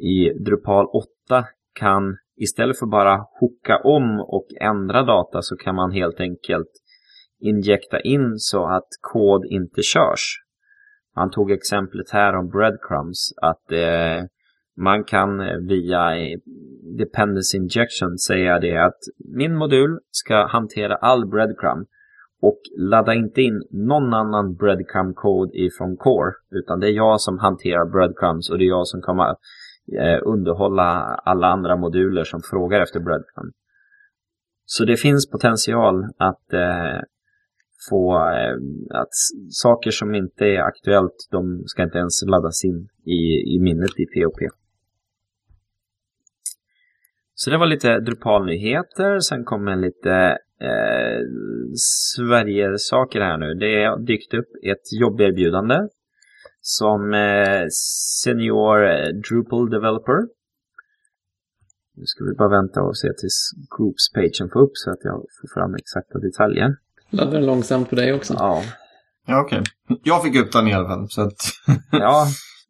i Drupal 8 kan istället för bara hooka om och ändra data så kan man helt enkelt injekta in så att kod inte körs. Han tog exemplet här om breadcrumbs, att eh, man kan eh, via eh, dependency injection säga det att min modul ska hantera all breadcrumb och ladda inte in någon annan breadcrumb-kod ifrån core, utan det är jag som hanterar breadcrumbs och det är jag som kommer eh, underhålla alla andra moduler som frågar efter breadcrumb. Så det finns potential att eh, få eh, att saker som inte är aktuellt, de ska inte ens laddas in i, i minnet i POP. Så det var lite Drupal-nyheter. Sen kommer lite eh, Sverige-saker här nu. Det har dykt upp ett jobberbjudande som eh, Senior Drupal Developer. Nu ska vi bara vänta och se tills Groups-pagen får upp så att jag får fram exakta detaljer. Laddar den långsamt på dig också? Ja. Ja, okej. Okay. Jag fick upp den i alla fall. Så att... [laughs] ja,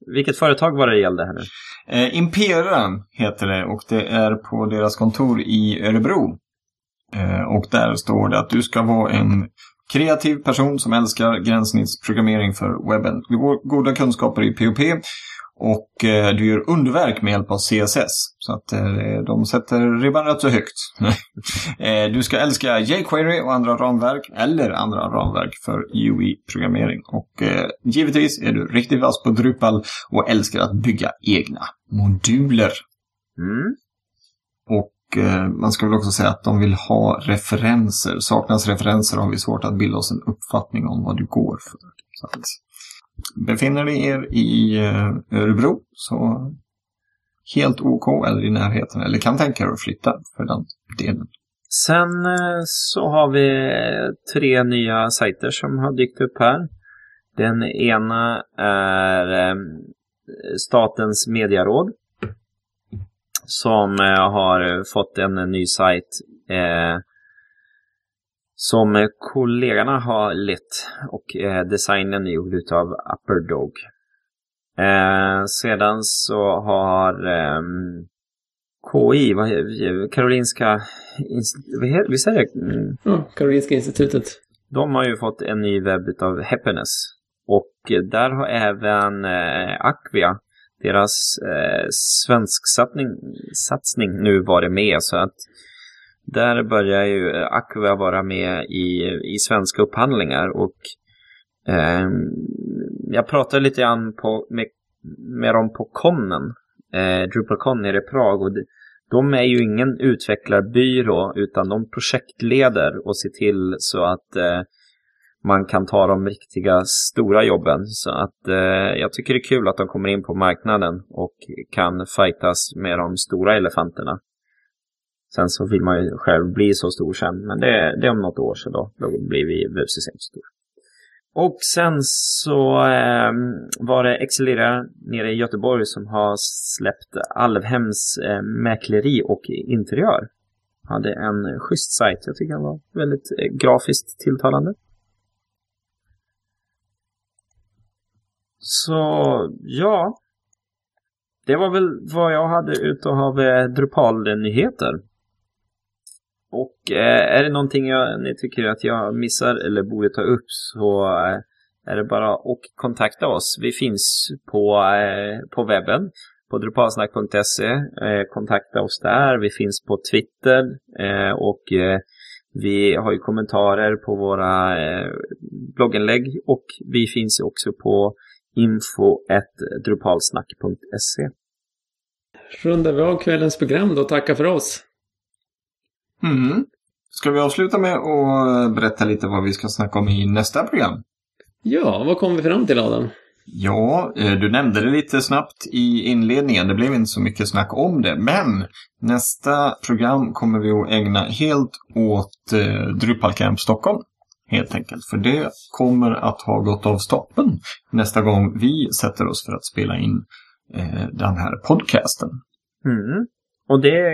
vilket företag var det det gällde här nu? Eh, Impera heter det och det är på deras kontor i Örebro. Eh, och där står det att du ska vara en kreativ person som älskar gränssnittsprogrammering för webben. Goda kunskaper i POP och eh, du gör underverk med hjälp av CSS. Så att eh, de sätter ribban rätt så högt. [laughs] du ska älska jQuery och andra ramverk eller andra ramverk för UI-programmering. Och givetvis är du riktigt vass på Drupal och älskar att bygga egna moduler. Mm. Och Eh, man ska väl också säga att de vill ha referenser. Saknas referenser har vi svårt att bilda oss en uppfattning om vad du går för. Så att, Befinner ni er i eh, Örebro så helt OK eller i närheten eller kan tänka er att flytta för den delen. Sen eh, så har vi tre nya sajter som har dykt upp här. Den ena är Statens medieråd som har fått en ny sajt som kollegorna har lett och eh, designen är gjord utav Upperdog. Eh, sedan så har eh, KI, vad, Karolinska, visst är det? Mm. Ja, Karolinska institutet. De har ju fått en ny webb utav Happiness. Och där har även eh, Aquia, deras eh, svensksatsning satsning nu varit med. Så att där börjar ju Aqua vara med i, i svenska upphandlingar och eh, jag pratade lite grann på, med, med dem på Connen, eh, DrupalCon nere i Prag och de, de är ju ingen utvecklarbyrå utan de projektleder och ser till så att eh, man kan ta de riktiga stora jobben. Så att eh, jag tycker det är kul att de kommer in på marknaden och kan fightas med de stora elefanterna. Sen så vill man ju själv bli så stor sen, men det, det är om något år så då, då blir vi webbsystem stor. Och sen så eh, var det Excelera nere i Göteborg som har släppt Alvhems eh, mäkleri och interiör. Hade en schysst sajt. Jag tycker den var väldigt eh, grafiskt tilltalande. Så ja, det var väl vad jag hade utav eh, Drupal-nyheter. Och eh, är det någonting jag, ni tycker att jag missar eller borde ta upp så eh, är det bara att kontakta oss. Vi finns på, eh, på webben på drupalsnack.se. Eh, kontakta oss där. Vi finns på Twitter eh, och eh, vi har ju kommentarer på våra eh, blogginlägg och vi finns också på info.drupalsnack.se. Rundar vi av kvällens program då. Tacka för oss. Mm. Ska vi avsluta med att berätta lite vad vi ska snacka om i nästa program? Ja, vad kom vi fram till Adam? Ja, eh, du nämnde det lite snabbt i inledningen. Det blev inte så mycket snack om det. Men nästa program kommer vi att ägna helt åt eh, Drupal Camp Stockholm. Helt enkelt. För det kommer att ha gått av stapeln nästa gång vi sätter oss för att spela in eh, den här podcasten. Mm. Och det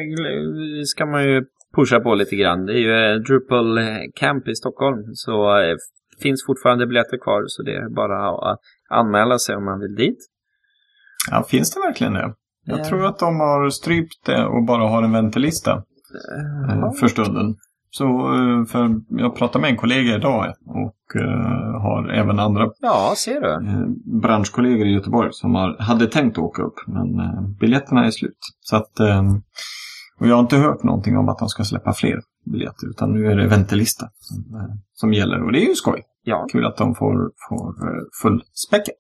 ska man ju pusha på lite grann. Det är ju eh, Drupal Camp i Stockholm. Så eh, finns fortfarande biljetter kvar så det är bara att anmäla sig om man vill dit. Ja, finns det verkligen det? Jag tror att de har strypt det och bara har en väntelista uh, för stunden. Så eh, för jag pratade med en kollega idag och uh, har även andra ja, ser du. Uh, branschkollegor i Göteborg som har, hade tänkt åka upp. Men biljetterna är slut. Så att, och jag har inte hört någonting om att de ska släppa fler biljetter. Utan nu är det väntelista som, som gäller. Och det är ju skoj. Ja. Kul att de får, får fullspäckat.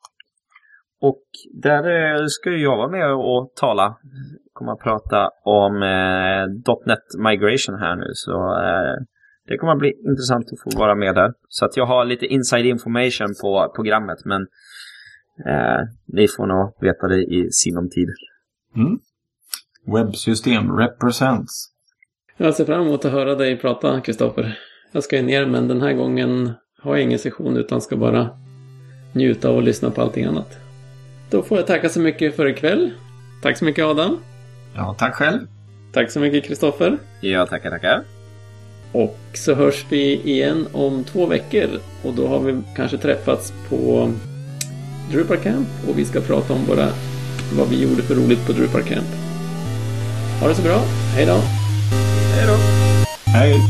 Och där ska jag vara med och tala. Kommer att prata om eh, .NET Migration här nu. Så eh, det kommer att bli intressant att få vara med där. Så att jag har lite inside information på programmet. Men eh, ni får nog veta det i sinom tid. Mm. Webbsystem represents. Jag ser fram emot att höra dig prata, Kristoffer. Jag ska ju ner, men den här gången har jag ingen session utan ska bara njuta och lyssna på allting annat. Då får jag tacka så mycket för ikväll. Tack så mycket Adam. Ja, tack själv. Tack så mycket Kristoffer. Ja, tackar, tackar. Och så hörs vi igen om två veckor. Och då har vi kanske träffats på Drupal Camp och vi ska prata om våra, vad vi gjorde för roligt på Drupal Camp. Ha det så bra. Hej då! Hej då! Hej!